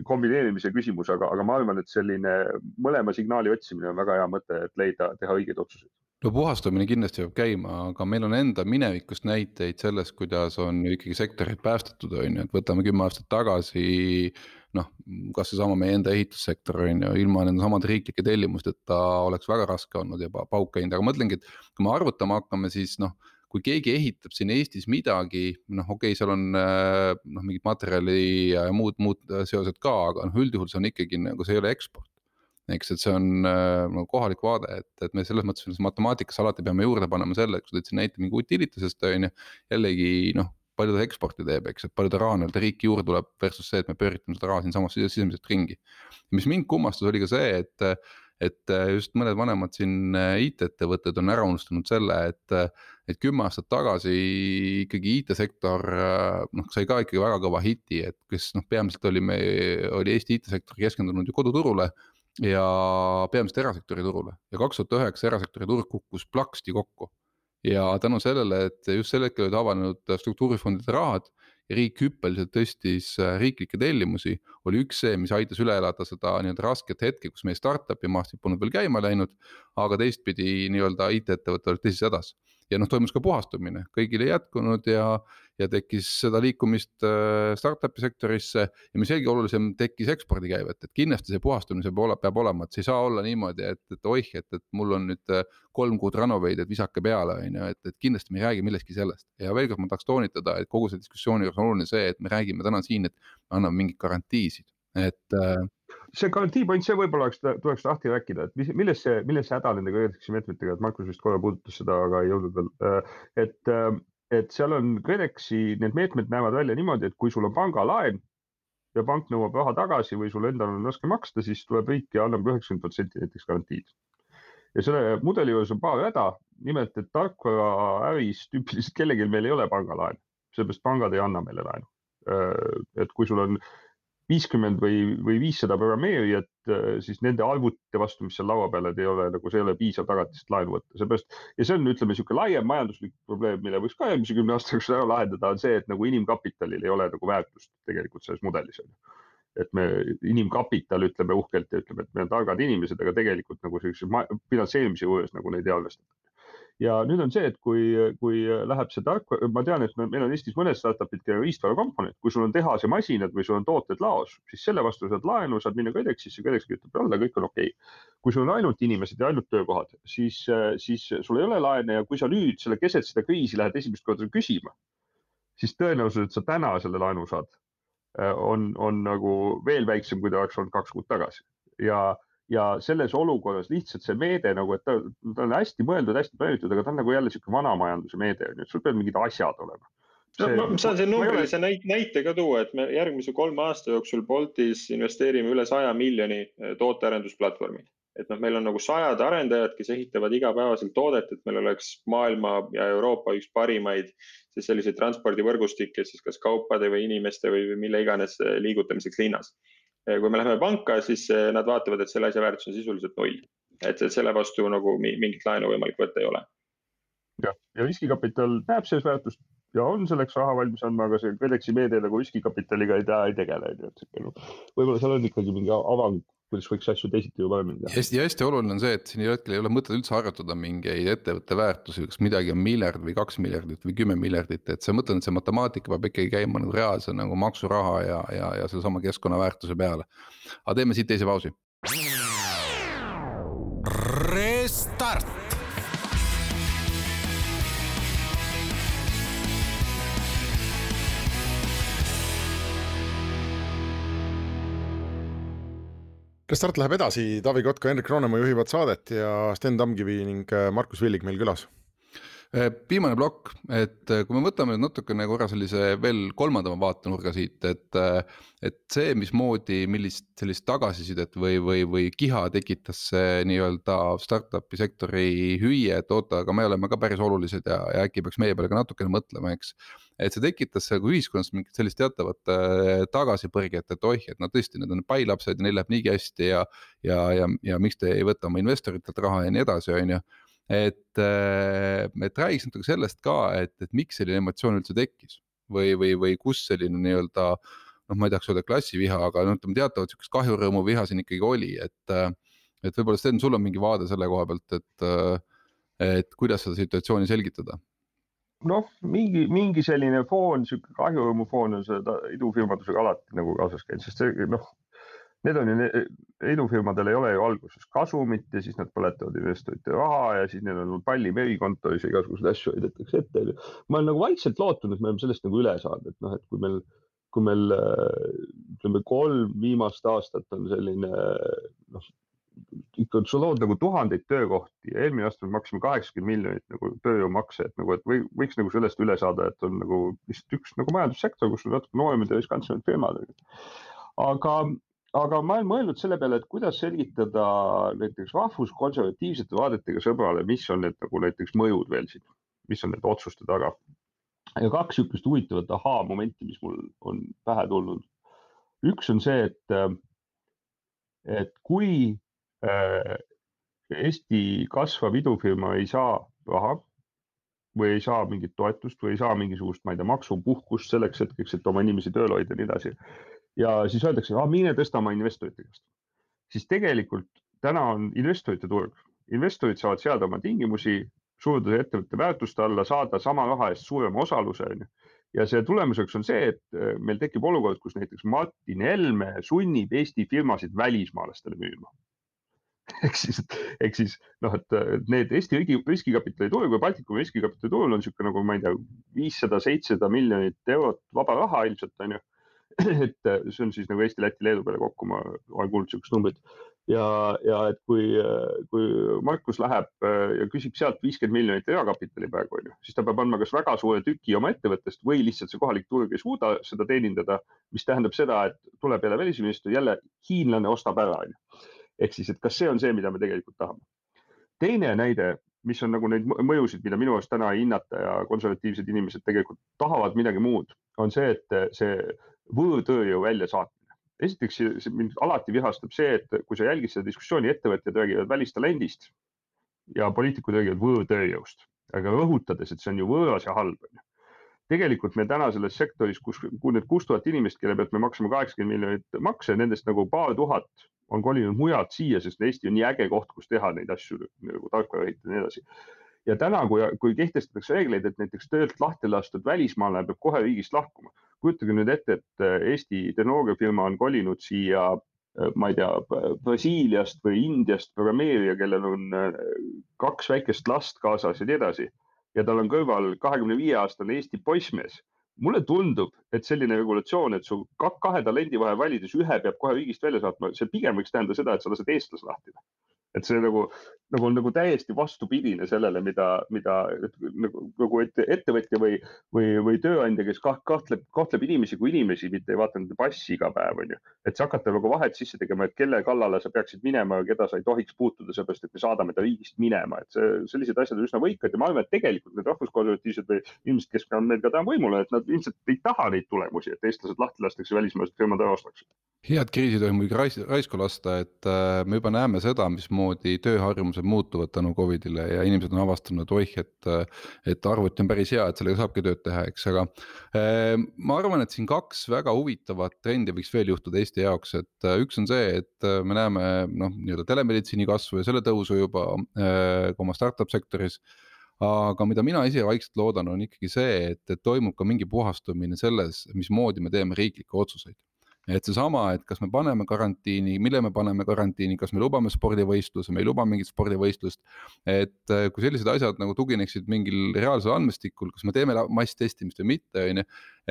kombineerimise küsimus, aga, aga ma arvan, et selline mõlema signaali otsimine on väga hea mõte, et leida, teha õigeid otsuseid no puhastamine kindlasti peab käima, aga meil on enda minevikust näiteid sellest, kuidas on ikkagi sektoreid päästetud, on ju, et võtame kümme aastat tagasi. noh, kas seesama meie enda ehitussektor on ju, ilma nende samade riiklike tellimusteta oleks väga raske olnud ja pauk käinud, aga mõtlengi, et kui me arvutama hakkame, siis noh kui keegi ehitab siin Eestis midagi, noh, okei okay,, seal on äh, noh, mingid materjali ja muud, muud seosed ka, aga noh, üldjuhul see on ikkagi nagu see ei ole eksport eks, et see on äh, nagu kohalik vaade, et, et me selles mõttes selles matemaatikas alati peame juurde panema selle, kui sa tõid siin näite mingi utilitasest on ju. jällegi noh, palju ta eksporti teeb, eks, et palju ta raha nii-öelda riiki juurde tuleb versus see, et me pööritame seda raha siinsamas sisemiselt ringi. mis mind kummastas, oli ka see, et et äh, just mõned vanemad siin äh, IT-ettevõtted on ära unustanud selle, et, äh, et kümme aastat tagasi ikkagi IT-sektor noh, sai ka ikkagi väga kõva hiti, et kes noh, peamiselt oli me, oli Eesti IT-sektor keskendunud ju koduturule ja peamiselt erasektori turule ja kaks tuhat üheksa erasektori turg kukkus plaksti kokku. ja tänu sellele, et just sel hetkel olid avanenud struktuurifondide rahad ja riik hüppeliselt tõstis äh, riiklikke tellimusi, oli üks see, mis aitas üle elada seda nii-öelda rasket hetke, kus meie startup'i maastik polnud veel käima läinud. aga teistpidi nii-öelda IT-ettevõtted olid tõsises hädas ja noh, toimus ka puhastumine, kõigil ei jätkunud ja, ja tekkis seda liikumist äh, startup'i sektorisse. ja mis veelgi olulisem, tekkis ekspordikäivet, et kindlasti see puhastumine peab, ole, peab olema, et see ei saa olla niimoodi, et, et oih, et, et mul on nüüd äh, kolm kuud ranoveid, et visake peale, on ju, et, et kindlasti me ei räägi millestki sellest. ja veel kord ma tahaks toonitada, et kogu selle diskussiooni juures on oluline see, et me räägime täna siin, et me anname mingeid garantiisid, et äh, see garantii point, see võib-olla oleks, tuleks lahti rääkida, et mis, milles see, milles see häda nende KredExi meetmetega, et Markus vist korra puudutas seda, aga ei jõudnud veel. Äh, et, et seal on KredExi, need meetmed näevad välja niimoodi, et kui sul on pangalaen ja pank nõuab raha tagasi või sul endal on raske maksta, siis tuleb riik ja annab üheksakümmend protsenti näiteks garantiid. ja selle mudeli juures on paar häda, nimelt, et tarkvaraäris tüüpiliselt kellelgi meil ei ole pangalaen, seepärast pangad ei anna meile laenu. Äh, et kui sul on viiskümmend või, või viissada programmeerijat, äh, siis nende arvutite vastu, mis seal laua peal, et ei ole nagu, see ei ole piisav tagatis, et laenu võtta, seepärast. ja see on, ütleme niisugune laiem majanduslik probleem, mille võiks ka järgmise kümne aasta jooksul ära lahendada, on see, et nagu inimkapitalil ei ole nagu väärtust tegelikult selles mudelis on ju et me, inimkapital ütleme uhkelt ja ütleme, et me oleme targad inimesed, aga tegelikult nagu sellise finantseerimise juures nagu neid ei arvestata ja nüüd on see, et kui, kui läheb see tark, ma tean, et meil on Eestis mõned startup'id, kellel on riistvarakomponent, kui sul on tehas ja masinad või sul on tooted laos, siis selle vastu saad laenu, saad minna KredExisse, KredEx kirjutab alla, kõik on okei. Okay. kui sul on ainult inimesed ja ainult töökohad, siis, siis sul ei ole laene ja kui sa nüüd selle keset seda kriisi lähed esimest korda küsima, siis tõenäosus, et sa täna selle laenu saad, on, on nagu veel väiksem, kui ta oleks olnud kaks kuud tagasi. Ja ja selles olukorras lihtsalt see meede nagu, et ta, ta on hästi mõeldud, hästi plaanitud, aga ta on nagu jälle sihuke vana majanduse meede on ju, et sul peavad mingid asjad olema. See, no, ma saan siin numbrilise ole... näite ka tuua, et me järgmise kolme aasta jooksul Boltis investeerime üle saja miljoni eh, tootearendusplatvormi. et noh, meil on nagu sajad arendajad, kes ehitavad igapäevaselt toodet, et meil oleks maailma ja Euroopa üks parimaid siis selliseid transpordivõrgustikke siis kas kaupade või inimeste või mille iganes eh, liigutamiseks linnas kui me läheme panka, siis eh, nad vaatavad, et selle asja väärtus on sisuliselt null. et, et selle vastu nagu mingit laenu võimalik võtta ei ole. jah, ja riskikapital näeb selles väärtust ja on selleks raha valmis andma, aga see KredExi meede nagu riskikapitaliga ei, ei tegele, on ju, et noh, võib-olla seal on ikkagi mingi avang kuidas võiks asju teisiti või paremini teha. hästi, hästi oluline on see, et siin hetkel ei ole mõtet üldse arvutada mingeid ettevõtte väärtusi, kas midagi on miljard või kaks miljardit või kümme miljardit, et sa mõtled, et see matemaatika peab ikkagi käima nagu reaalse nagu maksuraha ja, ja, ja sellesama keskkonnaväärtuse peale. aga teeme siit teise pausi. Restart Restart läheb edasi, Taavi Kotka, Henrik Roonemaa juhivad saadet ja Sten Tamkivi ning äh, Markus Villig meil külas. Äh, viimane plokk, et äh, kui me võtame nüüd natukene korra sellise veel kolmandama vaatenurga siit, et. et see, mismoodi, millist sellist tagasisidet või, või, või kiha tekitas see nii-öelda startup'i sektori hüüe, et oota, aga me oleme ka päris olulised ja, ja äkki peaks meie peale ka natukene mõtlema, eks et see tekitas nagu ühiskonnas mingit sellist teatavat äh, tagasipõrget, et oih, et no tõesti, need on pailapsed ja neil läheb niigi hästi ja. ja, ja, ja miks te ei võta oma investoritelt raha ja nii edasi, on ju. et, äh, et räägiks natuke sellest ka, et, et miks selline emotsioon üldse tekkis või, või, või kus selline nii-öelda noh, ma ei tahaks öelda klassiviha, aga no ütleme teatavat sihukest kahjurõõmu viha siin ikkagi oli, et. Äh, et võib-olla Sten, sul on mingi vaade selle koha pealt, et, et kuidas seda situatsiooni selgitada noh, mingi, mingi selline foon, sihuke kahjurõõmu foon on seda idufirmadusega alati nagu kaasas käinud, sest see noh, need on ju, idufirmadel ei ole ju alguses kasumit ja siis nad põletavad investorite raha ja siis neil on palli merikontoris ja igasuguseid asju heidetakse ette. ma olen nagu vaikselt lootnud, et me oleme sellest nagu üle saanud, et noh, et kui meil, kui meil ütleme kolm viimast aastat on selline noh, ikka sa lood nagu tuhandeid töökohti ja eelmine aasta me maksime kaheksakümmend miljonit nagu tööjõumakse, et nagu, et või võiks nagu sellest üle saada, et on nagu lihtsalt üks nagu majandussektor, kus on natuke nooremad ja riskantsemad firmad. aga, aga ma olen mõelnud selle peale, et kuidas selgitada näiteks rahvuskonservatiivsete vaadetega sõbrale, mis on need nagu näiteks mõjud veel siin, mis on nende otsuste taga. ja kaks niisugust huvitavat ahaa-momenti, mis mul on pähe tulnud. üks on see, et, et kui Eesti kasvav idufirma ei saa raha või ei saa mingit toetust või ei saa mingisugust, ma ei tea, maksupuhkust selleks hetkeks, et oma inimesi tööl hoida ja nii edasi. ja siis öeldakse, mine tõsta oma investorite käest. siis tegelikult täna on investorite turg, investorid saavad seada oma tingimusi, suruda ettevõtte väärtuste alla, saada sama raha eest suurema osaluse, on ju ja see tulemuseks on see, et äh, meil tekib olukord, kus näiteks Martin Helme sunnib Eesti firmasid välismaalastele müüma ehk siis, ehk siis noh, et need Eesti riigi riskikapitali turg või Baltikumi riskikapitali turul on niisugune nagu ma ei tea, viissada, seitsesada miljonit eurot vaba raha ilmselt on ju. et see on siis nagu Eesti, Läti, Leedu peale kokku, ma olen kuulnud niisugust numbrit. ja, ja et kui, kui Markus läheb ja küsib sealt viiskümmend miljonit erakapitali praegu on ju, siis ta peab andma kas väga suure tüki oma ettevõttest või lihtsalt see kohalik turg ei suuda seda teenindada. mis tähendab seda, et tuleb jälle välisminister, jälle hiinlane ostab ära on ju ehk siis, et kas see on see, mida me tegelikult tahame. teine näide, mis on nagu neid mõjusid, mida minu arust täna ei hinnata ja konservatiivsed inimesed tegelikult tahavad midagi muud, on see, et see võõrtööjõu väljasaatmine. esiteks mind alati vihastab see, et kui sa jälgid seda diskussiooni, ettevõtjad räägivad välistalendist ja poliitikud räägivad võõrtööjõust, aga rõhutades, et see on ju võõras ja halb on ju tegelikult meil täna selles sektoris, kus, kui need kuus tuhat inimest, kelle pealt me maksame kaheksakümmend miljonit makse, nendest nagu paar tuhat on kolinud mujalt siia, sest Eesti on nii äge koht, kus teha neid asju nagu tarkvara ehitada ja nii edasi. ja täna, kui, kui kehtestatakse reegleid, et näiteks töölt lahti lastud välismaalane peab kohe riigist lahkuma, kujutage nüüd ette, et äh, Eesti tehnoloogiafirma on kolinud siia äh, ma ei tea, Brasiiliast või Indiast programmeerija, kellel on äh, kaks väikest last kaasas ja nii edasi. ja tal on kõrval kahekümne viie aastane Eesti poissmees mulle tundub, et selline regulatsioon, et su kahe talendi vahel valides ühe peab kohe riigist välja saatma, see pigem võiks tähendada seda, et sa lased eestlase lahti et see nagu, nagu on nagu täiesti vastupidine sellele, mida, mida nagu, nagu ette, ettevõtja või, või, või tööandja, kes kahtleb, kahtleb inimesi kui inimesi, mitte ei vaata nende passi iga päev, on ju. et sa hakata nagu vahet sisse tegema, et kelle kallale sa peaksid minema ja keda sa ei tohiks puutuda, sellepärast et me saadame ta riigist minema, et see, sellised asjad on üsna võikad ja ma arvan, et tegelikult need rahvuskonservatiivsed või inimesed, kes on meil ka täna võimul, et nad ilmselt ei taha neid tulemusi, et eestlased lahti lastakse, välismaalased firmad ära ostaks. head kriisi tohib muidugi raisku lasta, et äh, me juba näeme seda, mismoodi samamoodi tööharjumused muutuvad tänu Covidile ja inimesed on avastanud, oih, et. et arvuti on päris hea, et sellega saabki tööd teha, eks, aga äh, ma arvan, et siin kaks väga huvitavat trendi võiks veel juhtuda Eesti jaoks, et äh, üks on see, et äh, me näeme noh, nii-öelda telemeditsiini kasvu ja selle tõusu juba ka oma startup sektoris aga mida mina ise vaikselt loodan, on ikkagi see, et, et toimub ka mingi puhastumine selles, mismoodi me teeme riiklikke otsuseid et seesama, et kas me paneme karantiini, mille me paneme karantiini, kas me lubame spordivõistluse, me ei luba mingit spordivõistlust. et äh, kui sellised asjad nagu tugineksid mingil reaalsel andmestikul, kas me teeme masstestimist või mitte, on ju.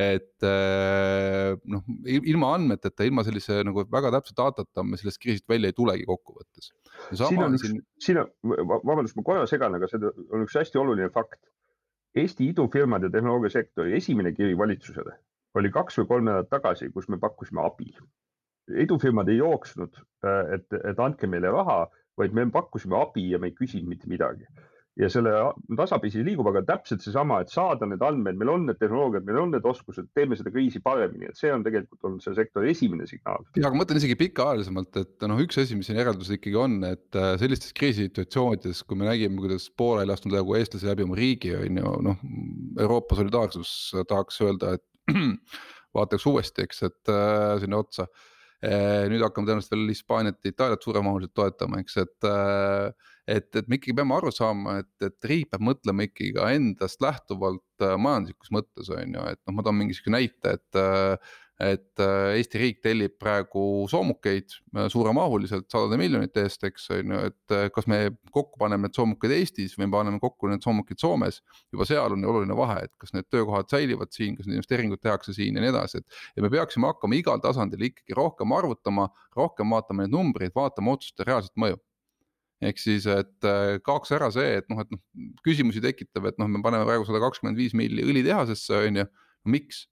et äh, noh, ilma andmeteta, ilma sellise nagu väga täpse datata me sellest kriisist välja ei tulegi kokkuvõttes. siin on üks siin..., siin on, vabandust, ma korra segan, aga see on üks hästi oluline fakt. Eesti idufirmade tehnoloogiasektori esimene kiri valitsusele oli kaks või kolm nädalat tagasi, kus me pakkusime abi. idufirmad ei jooksnud, äh, et, et andke meile raha, vaid me pakkusime abi ja me ei küsinud mitte midagi. ja selle tasapisi liigub, aga täpselt seesama, et saada need andmed, meil on need tehnoloogiad, meil on need oskused, teeme seda kriisi paremini, et see on tegelikult olnud selle sektori esimene signaal. ja, aga ma mõtlen isegi pikaajalisemalt, et noh, üks asi, mis siin järeldus ikkagi on, et äh, sellistes kriisisituatsioonides, kui me nägime, kuidas Poola ei lasknud nagu eestlasi läbi oma riigi, on ju, noh. Euroopa solidaarsus tahaks öelda, et vaataks uuesti, eks, et äh, sinna otsa äh,. nüüd hakkame tõenäoliselt veel Hispaaniat ja Itaaliat suuremahuliselt toetama, eks, et äh,. et, et me ikkagi peame aru saama, et, et riik peab mõtlema ikkagi ka endast lähtuvalt äh, majanduslikus mõttes on ju, et noh, ma toon mingisuguse näite, et äh, et äh, Eesti riik tellib praegu soomukeid äh, suuremahuliselt sadade miljonite eest, eks on ju, et äh, kas me kokku paneme need soomukid Eestis või paneme kokku need soomukid Soomes. juba seal on oluline vahe, et kas need töökohad säilivad siin, kas need investeeringud tehakse siin ja nii edasi, et. ja me peaksime hakkama igal tasandil ikkagi rohkem arvutama, rohkem vaatama neid numbreid, vaatama otsuste reaalset mõju ehk siis, et kaoks ära see, et noh, et noh küsimusi tekitav, et noh, me paneme praegu sada kakskümmend viis milli õlitehasesse on ju, miks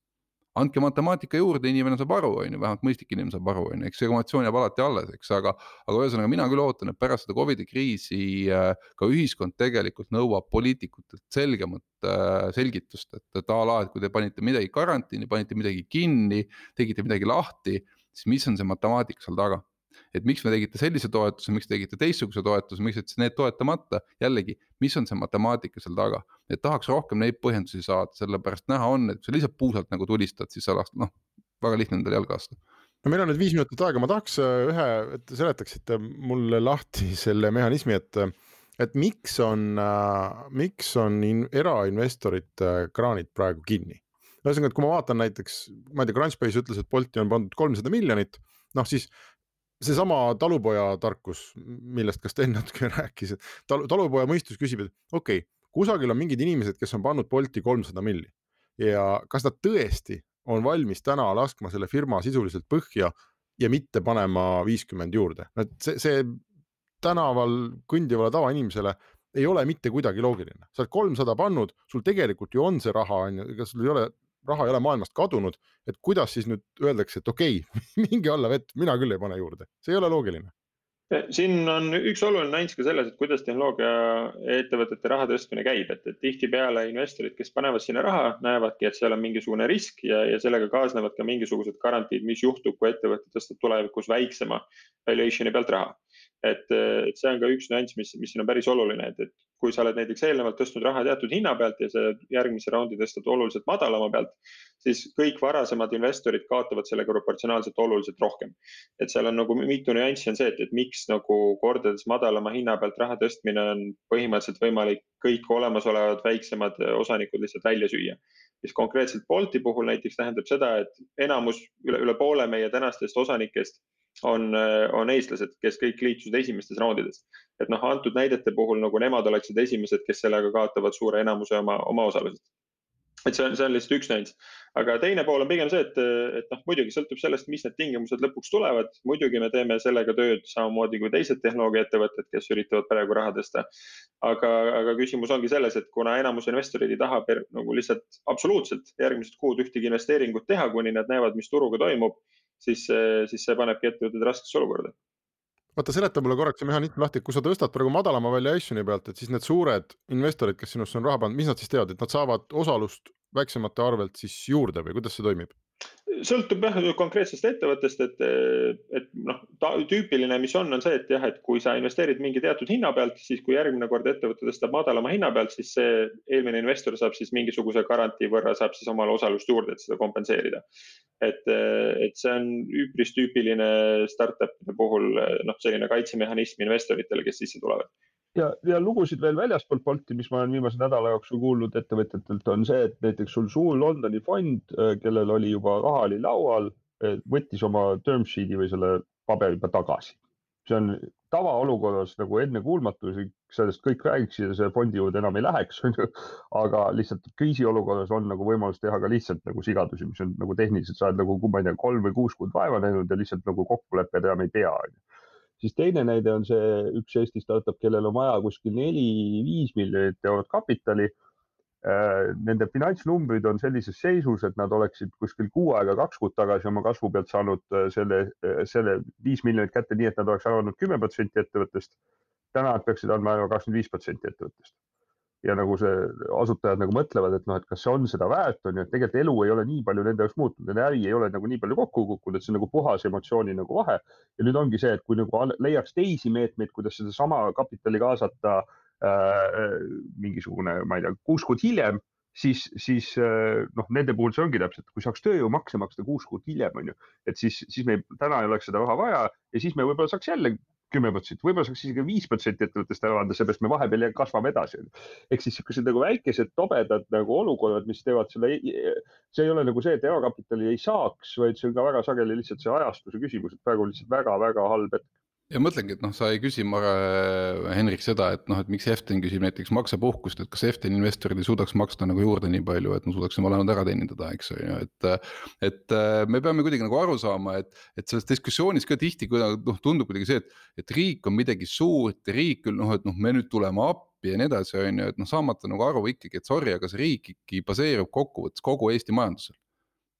andke matemaatika juurde, inimene saab aru, on ju, vähemalt mõistlik inimene saab aru, on ju, eks emotsioon jääb alati alles, eks, aga. aga ühesõnaga mina küll ootan, et pärast seda Covidi kriisi äh, ka ühiskond tegelikult nõuab poliitikutelt selgemat äh, selgitust, et, et a la, et kui te panite midagi karantiini, panite midagi kinni, tegite midagi lahti, siis mis on see matemaatika seal taga et miks me tegite sellise toetuse, miks tegite teistsuguse toetuse, miks jätsite need toetamata, jällegi, mis on see matemaatika seal taga. et tahaks rohkem neid põhjendusi saada, sellepärast näha on, et kui sa lihtsalt puusalt nagu tulistad, siis sa last-, noh, väga lihtne endale jalga lasta no meil on nüüd viis minutit aega, ma tahaks äh, ühe, et te seletaksite mulle lahti selle mehhanismi, et et miks on äh,, miks on in, erainvestorite kraanid praegu kinni? ühesõnaga, et kui ma vaatan näiteks, ma ei tea, Crunchbase ütles, et Bolti on pandud kolmsada miljonit, noh siis seesama talupojatarkus, millest ka Sten natuke rääkis, et tal, talupoja mõistus küsib, et okei okay,, kusagil on mingid inimesed, kes on pannud Bolti kolmsada milli. Ja kas nad tõesti on valmis täna laskma selle firma sisuliselt põhja ja mitte panema viiskümmend juurde, et see, see tänaval kõndivale tavainimesele ei ole mitte kuidagi loogiline, sa oled kolmsada pannud, sul tegelikult ju on see raha, on ju, ega sul ei ole raha ei ole maailmast kadunud, et kuidas siis nüüd öeldakse, et okei okay, minge alla vett, mina küll ei pane juurde, see ei ole loogiline. Siin on üks oluline nüanss ka selles, et kuidas tehnoloogiaettevõtete raha tõstmine käib, et, et tihtipeale investorid, kes panevad sinna raha, näevadki, et seal on mingisugune risk ja, ja sellega kaasnevad ka mingisugused garantiid, mis juhtub, kui ettevõte tõstab tulevikus väiksema valuation'i pealt raha et, et see on ka üks nüanss, mis, mis siin on päris oluline, et, et kui sa oled näiteks eelnevalt tõstnud raha teatud hinna pealt ja sa järgmise raundi tõstad oluliselt madalama pealt, siis kõik varasemad investorid kaotavad sellega proportsionaalselt oluliselt rohkem. et seal on nagu mitu nüanssi on see, et, et miks nagu kordades madalama hinna pealt raha tõstmine on põhimõtteliselt võimalik kõik olemasolevad väiksemad osanikud lihtsalt välja süüa mis konkreetselt Bolti puhul näiteks tähendab seda, et enamus üle, üle poole meie tänastest osanikest on, on eestlased, kes kõik liitusid esimestes raundides. et noh, antud näidete puhul nagu nemad oleksid esimesed, kes sellega kaotavad suure enamuse oma, oma osalusest. et see on, see on lihtsalt üks nüanss. aga teine pool on pigem see, et, et noh, muidugi sõltub sellest, mis need tingimused lõpuks tulevad. muidugi me teeme sellega tööd samamoodi kui teised tehnoloogiaettevõtted, kes üritavad praegu raha tõsta. aga, aga küsimus ongi selles, et kuna enamus investoreid ei taha per, nagu lihtsalt absoluutselt järgmised kuud ühtegi investeeringut teha, kuni nad näevad, mis turuga toimub siis, siis see panebki ettevõtted raskesse olukorda. Vaata, seleta mulle korraks see mehhanism lahti, kui sa tõstad praegu madalama valuation'i pealt, et siis need suured investorid, kes sinusse on raha pannud, mis nad siis teevad, et nad saavad osalust väiksemate arvelt siis juurde või kuidas see toimib? Sõltub jah konkreetsest ettevõttest, et, et noh, tüüpiline, mis on, on see, et jah, et kui sa investeerid mingi teatud hinna pealt, siis kui järgmine kord ettevõte tõstab madalama hinna pealt, siis see eelmine investor saab siis mingisuguse garantii võrra saab siis omale osalust juurde, et seda kompenseerida. et, et see on üpris tüüpiline startup'ide puhul noh, selline kaitsemehhanism investoritele, kes sisse tulevad ja, ja lugusid veel väljaspoolt Bolti, mis ma olen viimase nädala jooksul kuulnud ettevõtjatelt, on see, et näiteks sul suur Londoni fond, äh, kellel oli juba raha oli laual, äh, võttis oma term sheet'i või selle paberi juba tagasi. see on tavaolukorras nagu ennekuulmatu, sellest kõik räägiksid ja selle fondi juurde enam ei läheks, on ju. aga lihtsalt kriisiolukorras on nagu võimalus teha ka lihtsalt nagu sigadusi, mis on nagu tehniliselt, sa oled nagu, ma ei tea, kolm või kuus kuud vaeva näinud ja lihtsalt nagu kokkulepped enam ei pea, on ju siis teine näide on see üks Eesti startup, kellel on vaja kuskil neli-viis miljonit eurot kapitali. Äh, nende finantsnumbrid on sellises seisus, et nad oleksid kuskil kuu aega, kaks kuud tagasi oma kasvu pealt saanud äh, selle, äh, selle viis miljonit kätte, nii et nad oleks ära andnud kümme protsenti ettevõttest. täna nad peaksid andma kakskümmend viis protsenti ettevõttest ja nagu see asutajad nagu mõtlevad, et noh, et kas see on seda väärt, on ju, et tegelikult elu ei ole nii palju nende jaoks muutunud, nende äri ei ole nagu nii palju kokku kukkunud, et see on nagu puhas emotsiooni nagu vahe. ja nüüd ongi see, et kui nagu leiaks teisi meetmeid, kuidas sedasama kapitali kaasata äh, mingisugune, ma ei tea, kuus kuud hiljem siis, siis äh, noh, nende puhul see ongi täpselt, kui saaks tööjõumakse maksta kuus kuud hiljem, on ju, et siis, siis me täna ei oleks seda raha vaja ja siis me võib-olla saaks jälle kümme protsenti, võib-olla saaks isegi viis protsenti ettevõttest ära anda, seepärast me vahepeal kasvame edasi. ehk siis niisugused nagu väikesed tobedad nagu olukorrad, mis teevad selle, see ei ole nagu see, et erakapitali ei saaks, vaid see on ka väga sageli lihtsalt see ajastuse küsimus, et praegu on lihtsalt väga-väga halb hetk ja mõtlengi, et noh, sa ei küsi, Mare, Henrik, seda, et noh, et miks Eften küsib näiteks maksepuhkust, et kas Efteni investorid ei suudaks maksta nagu juurde nii palju, et me suudaksime laenud ära teenindada, eks on ju, et. et me peame kuidagi nagu aru saama, et, et selles diskussioonis ka tihti kuidagi noh, tundub kuidagi see, et, et riik on midagi suurt ja riik küll noh, et noh, me nüüd tuleme appi ja nii edasi, on ju, et noh, saamata nagu aru ikkagi, et sorry, aga see riik ikkagi baseerub kokkuvõttes kogu Eesti majandusel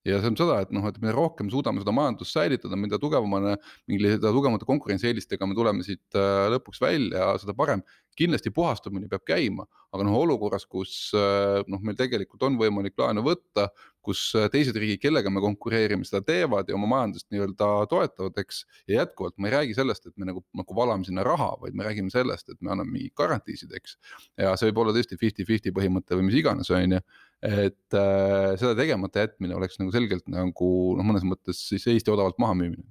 ja see on seda, et noh, et mida rohkem suudame seda majandust säilitada, mida tugevamana, milliste tugevamate konkurentsieelistega me tuleme siit äh, lõpuks välja, seda parem kindlasti puhastamine peab käima, aga noh, olukorras, kus äh, noh, meil tegelikult on võimalik laenu võtta, kus äh, teised riigid, kellega me konkureerime, seda teevad ja oma majandust nii-öelda toetavad, eks. ja jätkuvalt ma ei räägi sellest, et me nagu, nagu valame sinna raha, vaid me räägime sellest, et me anname mingeid garantiisid, eks. ja see võib olla tõesti fifty-fifty põhimõte või mis iganes, on ju. Et äh, seda tegemata jätmine oleks nagu selgelt nagu noh, mõnes mõttes siis Eesti odavalt maha müümine.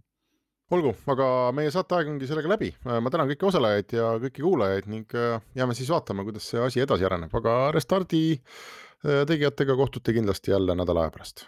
Olgu, aga meie saateaeg ongi sellega läbi, ma tänan kõiki osalejaid ja kõiki kuulajaid ning äh, jääme siis vaatama, kuidas see asi edasi areneb, aga Restardi äh, tegijatega kohtute kindlasti jälle nädala aja pärast